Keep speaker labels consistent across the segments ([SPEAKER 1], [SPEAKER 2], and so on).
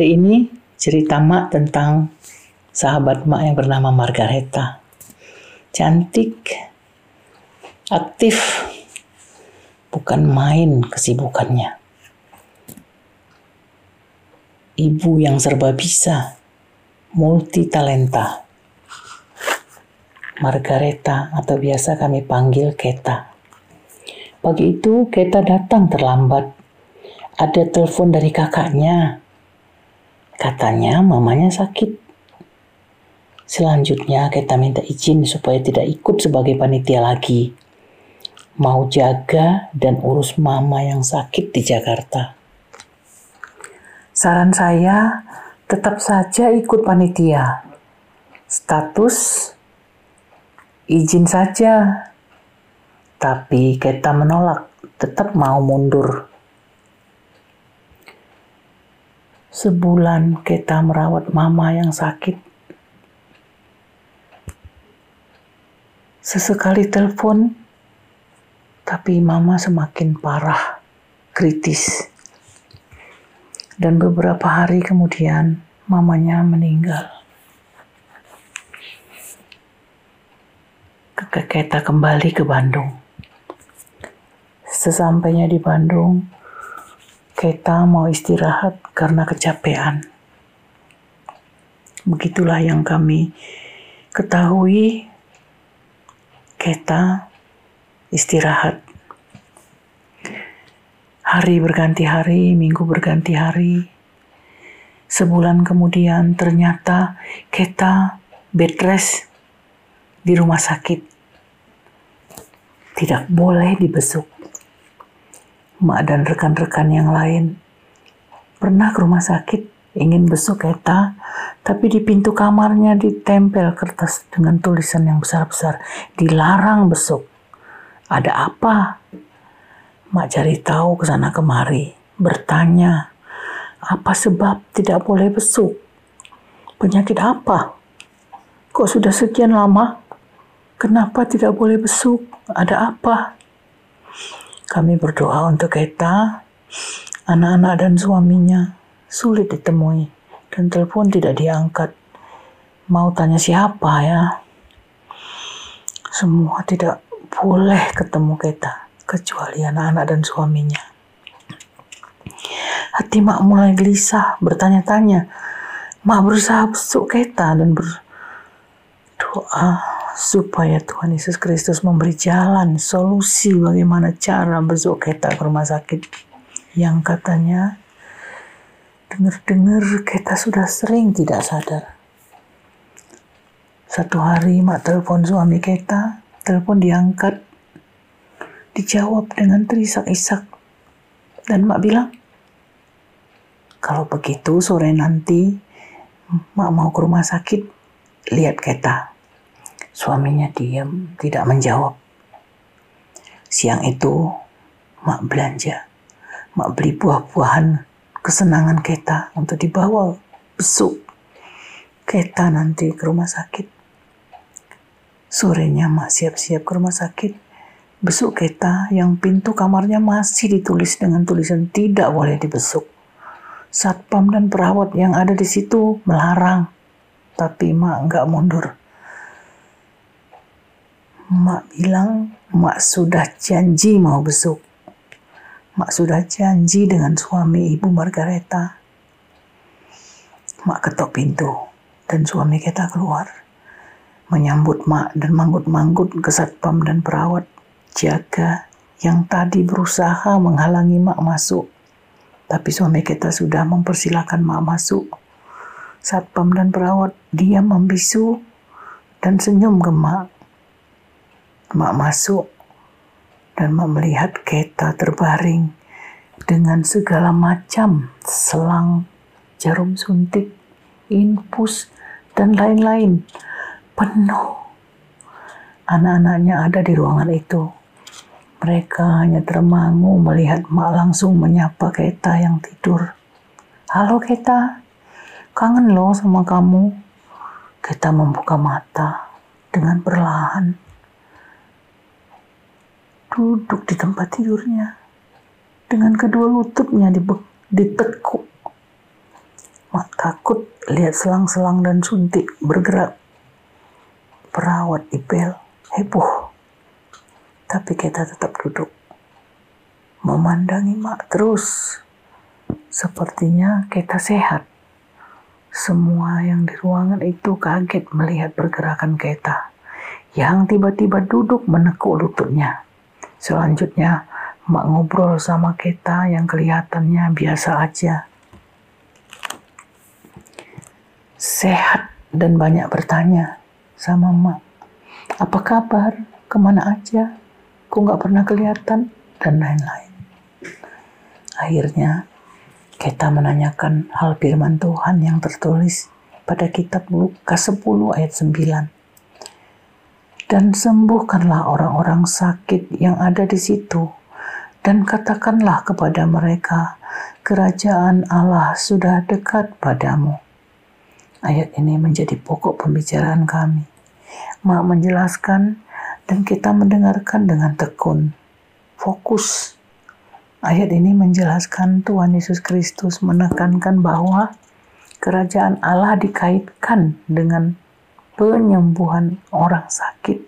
[SPEAKER 1] Hari ini cerita Mak tentang sahabat Mak yang bernama Margareta. Cantik, aktif, bukan main kesibukannya. Ibu yang serba bisa, multi talenta. Margareta atau biasa kami panggil Keta. Pagi itu Keta datang terlambat. Ada telepon dari kakaknya Katanya mamanya sakit. Selanjutnya kita minta izin supaya tidak ikut sebagai panitia lagi. Mau jaga dan urus mama yang sakit di Jakarta. Saran saya tetap saja ikut panitia. Status izin saja. Tapi kita menolak, tetap mau mundur. Sebulan kita merawat mama yang sakit. Sesekali telepon, tapi mama semakin parah, kritis. Dan beberapa hari kemudian, mamanya meninggal. Kita kembali ke Bandung. Sesampainya di Bandung, kita mau istirahat karena kecapean. Begitulah yang kami ketahui. Kita istirahat. Hari berganti hari, minggu berganti hari. Sebulan kemudian ternyata kita bed rest di rumah sakit. Tidak boleh dibesuk Mak dan rekan-rekan yang lain pernah ke rumah sakit ingin besuk Eta, tapi di pintu kamarnya ditempel kertas dengan tulisan yang besar-besar, dilarang besuk. Ada apa? Mak cari tahu ke sana kemari, bertanya, apa sebab tidak boleh besuk? Penyakit apa? Kok sudah sekian lama? Kenapa tidak boleh besuk? Ada apa? Kami berdoa untuk Eta, anak-anak dan suaminya sulit ditemui dan telepon tidak diangkat. Mau tanya siapa ya? Semua tidak boleh ketemu Keta kecuali anak-anak dan suaminya. Hati mak mulai gelisah, bertanya-tanya. Mak berusaha besuk Keta dan berdoa supaya Tuhan Yesus Kristus memberi jalan, solusi bagaimana cara besok kita ke rumah sakit yang katanya dengar-dengar kita sudah sering tidak sadar. Satu hari mak telepon suami kita, telepon diangkat, dijawab dengan terisak-isak. Dan mak bilang, kalau begitu sore nanti mak mau ke rumah sakit, lihat kita. Suaminya diam, tidak menjawab. Siang itu, mak belanja. Mak beli buah-buahan kesenangan Keta untuk dibawa besuk Keta nanti ke rumah sakit. Sorenya mak siap-siap ke rumah sakit. Besuk Keta yang pintu kamarnya masih ditulis dengan tulisan tidak boleh dibesuk. Satpam dan perawat yang ada di situ melarang. Tapi mak nggak mundur. Mak bilang, Mak sudah janji mau besuk. Mak sudah janji dengan suami Ibu Margareta. Mak ketok pintu dan suami kita keluar. Menyambut Mak dan manggut-manggut ke satpam dan perawat jaga yang tadi berusaha menghalangi Mak masuk. Tapi suami kita sudah mempersilahkan Mak masuk. Satpam dan perawat diam membisu dan senyum ke Mak Mak masuk dan melihat Keta terbaring dengan segala macam selang, jarum suntik, infus, dan lain-lain. Penuh. Anak-anaknya ada di ruangan itu. Mereka hanya termangu melihat mak langsung menyapa Keta yang tidur. Halo Keta, kangen loh sama kamu. Keta membuka mata dengan perlahan duduk di tempat tidurnya dengan kedua lututnya ditekuk. Mak takut lihat selang-selang dan suntik bergerak. Perawat Ibel heboh. Tapi kita tetap duduk. Memandangi mak terus. Sepertinya kita sehat. Semua yang di ruangan itu kaget melihat pergerakan kita yang tiba-tiba duduk menekuk lututnya. Selanjutnya, Mak ngobrol sama kita yang kelihatannya biasa aja. Sehat dan banyak bertanya sama Mak. Apa kabar? Ke mana aja? Kok nggak pernah kelihatan? Dan lain-lain. Akhirnya, kita menanyakan hal firman Tuhan yang tertulis pada kitab Lukas 10 ayat 9. Dan sembuhkanlah orang-orang sakit yang ada di situ dan katakanlah kepada mereka, kerajaan Allah sudah dekat padamu. Ayat ini menjadi pokok pembicaraan kami. Mak menjelaskan dan kita mendengarkan dengan tekun, fokus Ayat ini menjelaskan Tuhan Yesus Kristus menekankan bahwa kerajaan Allah dikaitkan dengan penyembuhan orang sakit.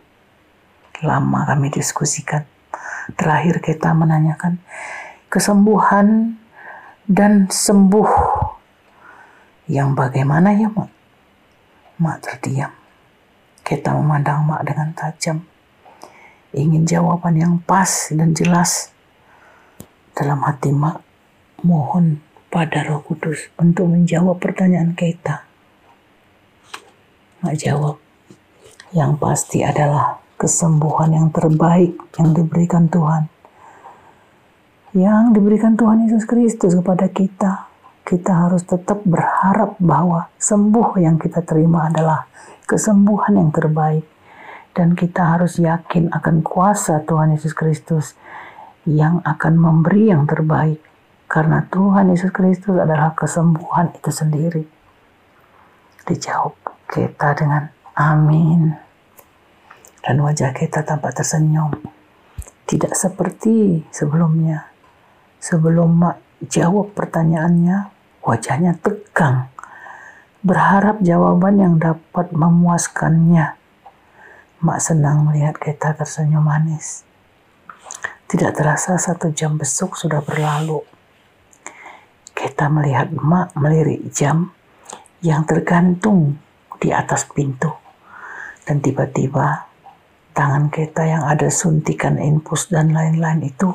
[SPEAKER 1] Lama kami diskusikan. Terakhir kita menanyakan kesembuhan dan sembuh yang bagaimana ya mak? Mak terdiam. Kita memandang mak dengan tajam. Ingin jawaban yang pas dan jelas dalam hati mak mohon pada roh kudus untuk menjawab pertanyaan kita. Mak jawab, yang pasti adalah kesembuhan yang terbaik yang diberikan Tuhan. Yang diberikan Tuhan Yesus Kristus kepada kita. Kita harus tetap berharap bahwa sembuh yang kita terima adalah kesembuhan yang terbaik. Dan kita harus yakin akan kuasa Tuhan Yesus Kristus yang akan memberi yang terbaik karena Tuhan Yesus Kristus adalah kesembuhan itu sendiri. Dijawab kita dengan amin. Dan wajah kita tampak tersenyum. Tidak seperti sebelumnya. Sebelum Mak jawab pertanyaannya, wajahnya tegang. Berharap jawaban yang dapat memuaskannya. Mak senang melihat kita tersenyum manis. Tidak terasa satu jam besuk sudah berlalu. Kita melihat emak melirik jam yang tergantung di atas pintu. Dan tiba-tiba tangan kita yang ada suntikan infus dan lain-lain itu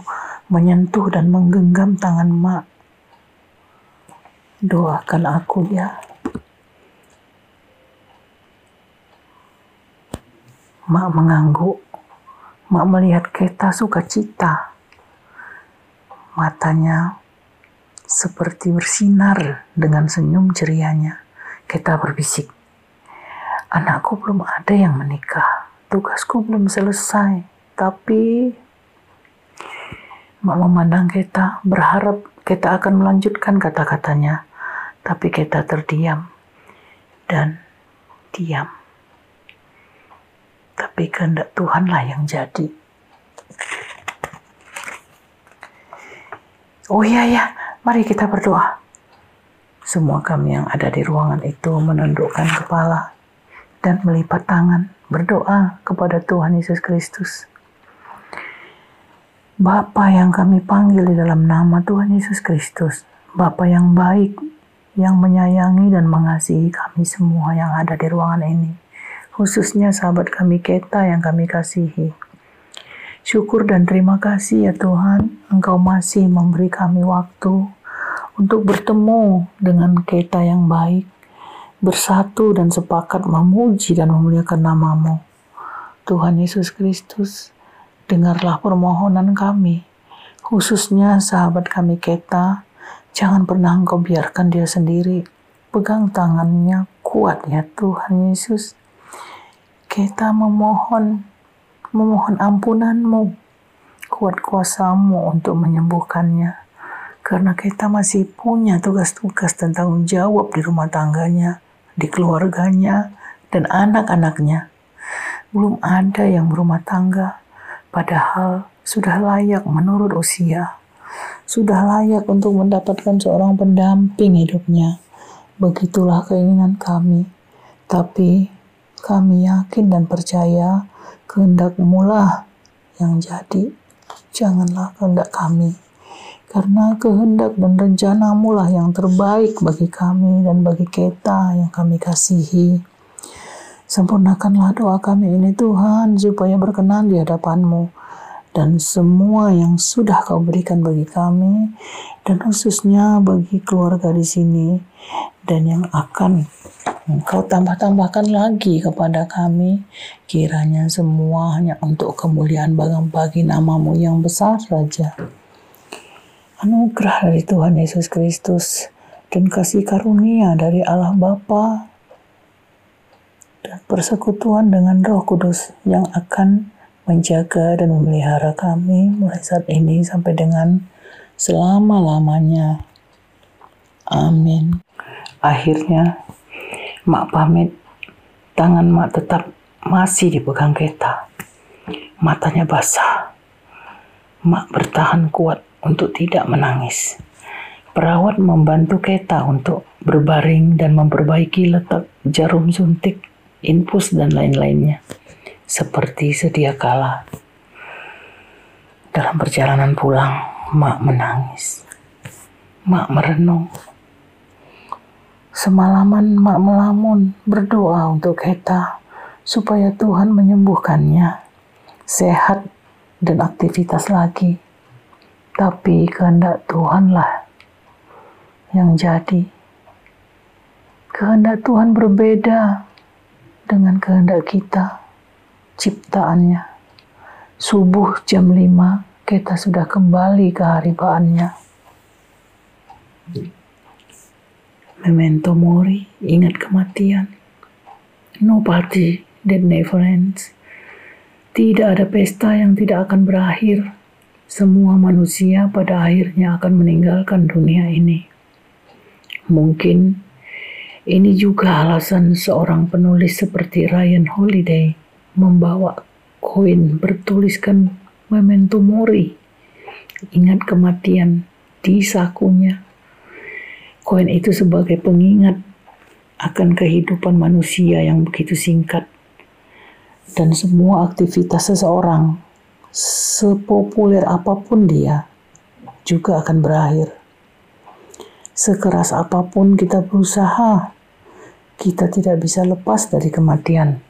[SPEAKER 1] menyentuh dan menggenggam tangan emak. Doakan aku ya. Mak mengangguk Mak melihat Keta sukacita. Matanya seperti bersinar dengan senyum cerianya. Keta berbisik, anakku belum ada yang menikah. Tugasku belum selesai. Tapi Mak memandang Keta, berharap Keta akan melanjutkan kata-katanya. Tapi Keta terdiam dan diam tapi kehendak Tuhanlah yang jadi. Oh iya ya, mari kita berdoa. Semua kami yang ada di ruangan itu menundukkan kepala dan melipat tangan berdoa kepada Tuhan Yesus Kristus. Bapa yang kami panggil di dalam nama Tuhan Yesus Kristus, Bapa yang baik, yang menyayangi dan mengasihi kami semua yang ada di ruangan ini khususnya sahabat kami Keta yang kami kasihi. Syukur dan terima kasih ya Tuhan, Engkau masih memberi kami waktu untuk bertemu dengan Keta yang baik, bersatu dan sepakat memuji dan memuliakan namamu. Tuhan Yesus Kristus, dengarlah permohonan kami, khususnya sahabat kami Keta, jangan pernah engkau biarkan dia sendiri. Pegang tangannya kuat ya Tuhan Yesus kita memohon memohon ampunanmu kuat kuasamu untuk menyembuhkannya karena kita masih punya tugas-tugas dan tanggung jawab di rumah tangganya di keluarganya dan anak-anaknya belum ada yang berumah tangga padahal sudah layak menurut usia sudah layak untuk mendapatkan seorang pendamping hidupnya begitulah keinginan kami. Tapi kami yakin dan percaya kehendak-Mu lah yang jadi. Janganlah kehendak kami. Karena kehendak dan rencana-Mu lah yang terbaik bagi kami dan bagi kita yang kami kasihi. Sempurnakanlah doa kami ini Tuhan supaya berkenan di hadapan-Mu. Dan semua yang sudah kau berikan bagi kami dan khususnya bagi keluarga di sini dan yang akan Engkau tambah-tambahkan lagi kepada kami. Kiranya semua hanya untuk kemuliaan bagi namamu yang besar saja anugerah dari Tuhan Yesus Kristus dan kasih karunia dari Allah Bapa dan persekutuan dengan Roh Kudus yang akan menjaga dan memelihara kami mulai saat ini sampai dengan selama-lamanya. Amin. Akhirnya, Mak pamit. Tangan Mak tetap masih dipegang Keta. Matanya basah. Mak bertahan kuat untuk tidak menangis. Perawat membantu Keta untuk berbaring dan memperbaiki letak jarum suntik, infus, dan lain-lainnya seperti sedia kala. Dalam perjalanan pulang, Mak menangis. Mak merenung. Semalaman Mak melamun berdoa untuk Heta supaya Tuhan menyembuhkannya, sehat dan aktivitas lagi. Tapi kehendak Tuhanlah yang jadi. Kehendak Tuhan berbeda dengan kehendak kita ciptaannya. Subuh jam 5 kita sudah kembali ke haribaannya. Memento mori, ingat kematian. No party that never ends. Tidak ada pesta yang tidak akan berakhir. Semua manusia pada akhirnya akan meninggalkan dunia ini. Mungkin ini juga alasan seorang penulis seperti Ryan Holiday membawa koin bertuliskan memento mori. Ingat kematian di sakunya. Koin itu sebagai pengingat akan kehidupan manusia yang begitu singkat dan semua aktivitas seseorang sepopuler apa pun dia juga akan berakhir. Sekeras apa pun kita berusaha, kita tidak bisa lepas dari kematian.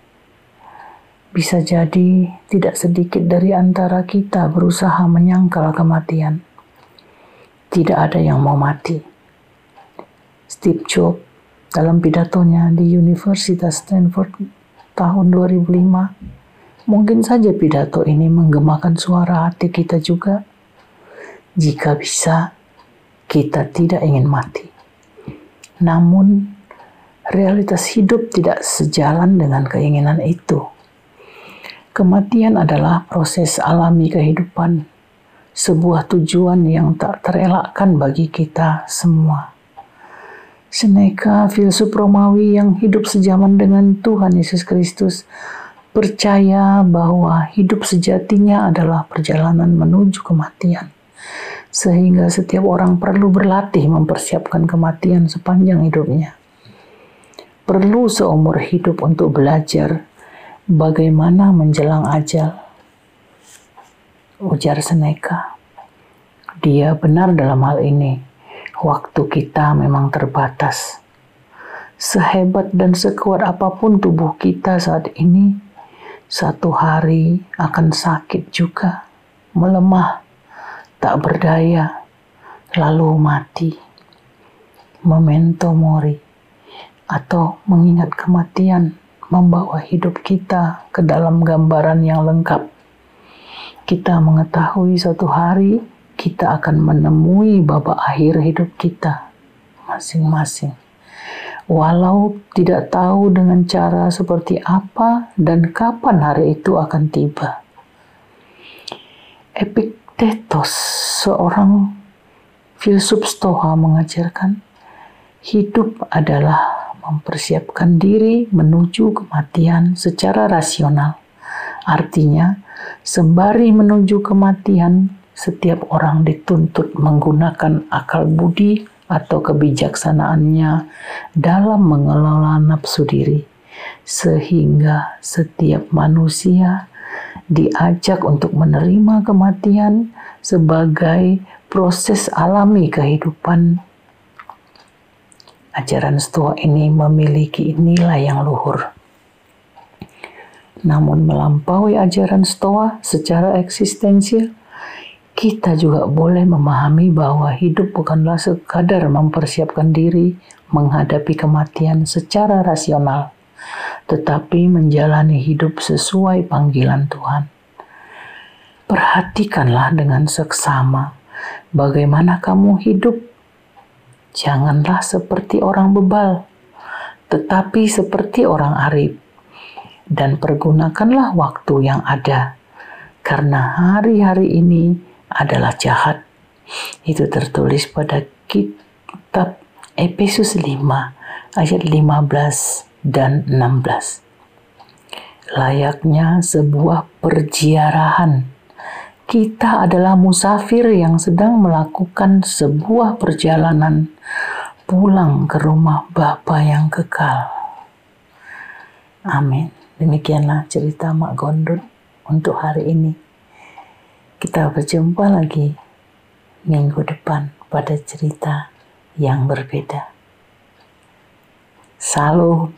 [SPEAKER 1] Bisa jadi tidak sedikit dari antara kita berusaha menyangkal kematian. Tidak ada yang mau mati. Steve Jobs dalam pidatonya di Universitas Stanford tahun 2005, mungkin saja pidato ini menggemakan suara hati kita juga. Jika bisa, kita tidak ingin mati. Namun, realitas hidup tidak sejalan dengan keinginan itu Kematian adalah proses alami kehidupan, sebuah tujuan yang tak terelakkan bagi kita semua. Seneca, filsuf Romawi yang hidup sejaman dengan Tuhan Yesus Kristus, percaya bahwa hidup sejatinya adalah perjalanan menuju kematian. Sehingga setiap orang perlu berlatih mempersiapkan kematian sepanjang hidupnya. Perlu seumur hidup untuk belajar Bagaimana menjelang ajal? Ujar Seneca. Dia benar dalam hal ini. Waktu kita memang terbatas. Sehebat dan sekuat apa pun tubuh kita saat ini, satu hari akan sakit juga, melemah, tak berdaya, lalu mati. Memento mori atau mengingat kematian membawa hidup kita ke dalam gambaran yang lengkap. Kita mengetahui suatu hari kita akan menemui babak akhir hidup kita masing-masing. Walau tidak tahu dengan cara seperti apa dan kapan hari itu akan tiba. Epictetus, seorang filsuf Stoa mengajarkan, hidup adalah mempersiapkan diri menuju kematian secara rasional. Artinya, sembari menuju kematian, setiap orang dituntut menggunakan akal budi atau kebijaksanaannya dalam mengelola nafsu diri, sehingga setiap manusia diajak untuk menerima kematian sebagai proses alami kehidupan. Ajaran Stoa ini memiliki nilai yang luhur. Namun melampaui ajaran Stoa secara eksistensial, kita juga boleh memahami bahwa hidup bukanlah sekadar mempersiapkan diri menghadapi kematian secara rasional, tetapi menjalani hidup sesuai panggilan Tuhan. Perhatikanlah dengan seksama bagaimana kamu hidup. Janganlah seperti orang bebal, tetapi seperti orang arif, dan pergunakanlah waktu yang ada, karena hari-hari ini adalah jahat. Itu tertulis pada kitab Efesus 5 ayat 15 dan 16. Layaknya sebuah perziarahan. Kita adalah musafir yang sedang melakukan sebuah perjalanan pulang ke rumah Bapa yang kekal. Amin. Demikianlah cerita Mak Gondut untuk hari ini. Kita berjumpa lagi minggu depan pada cerita yang berbeda. Salam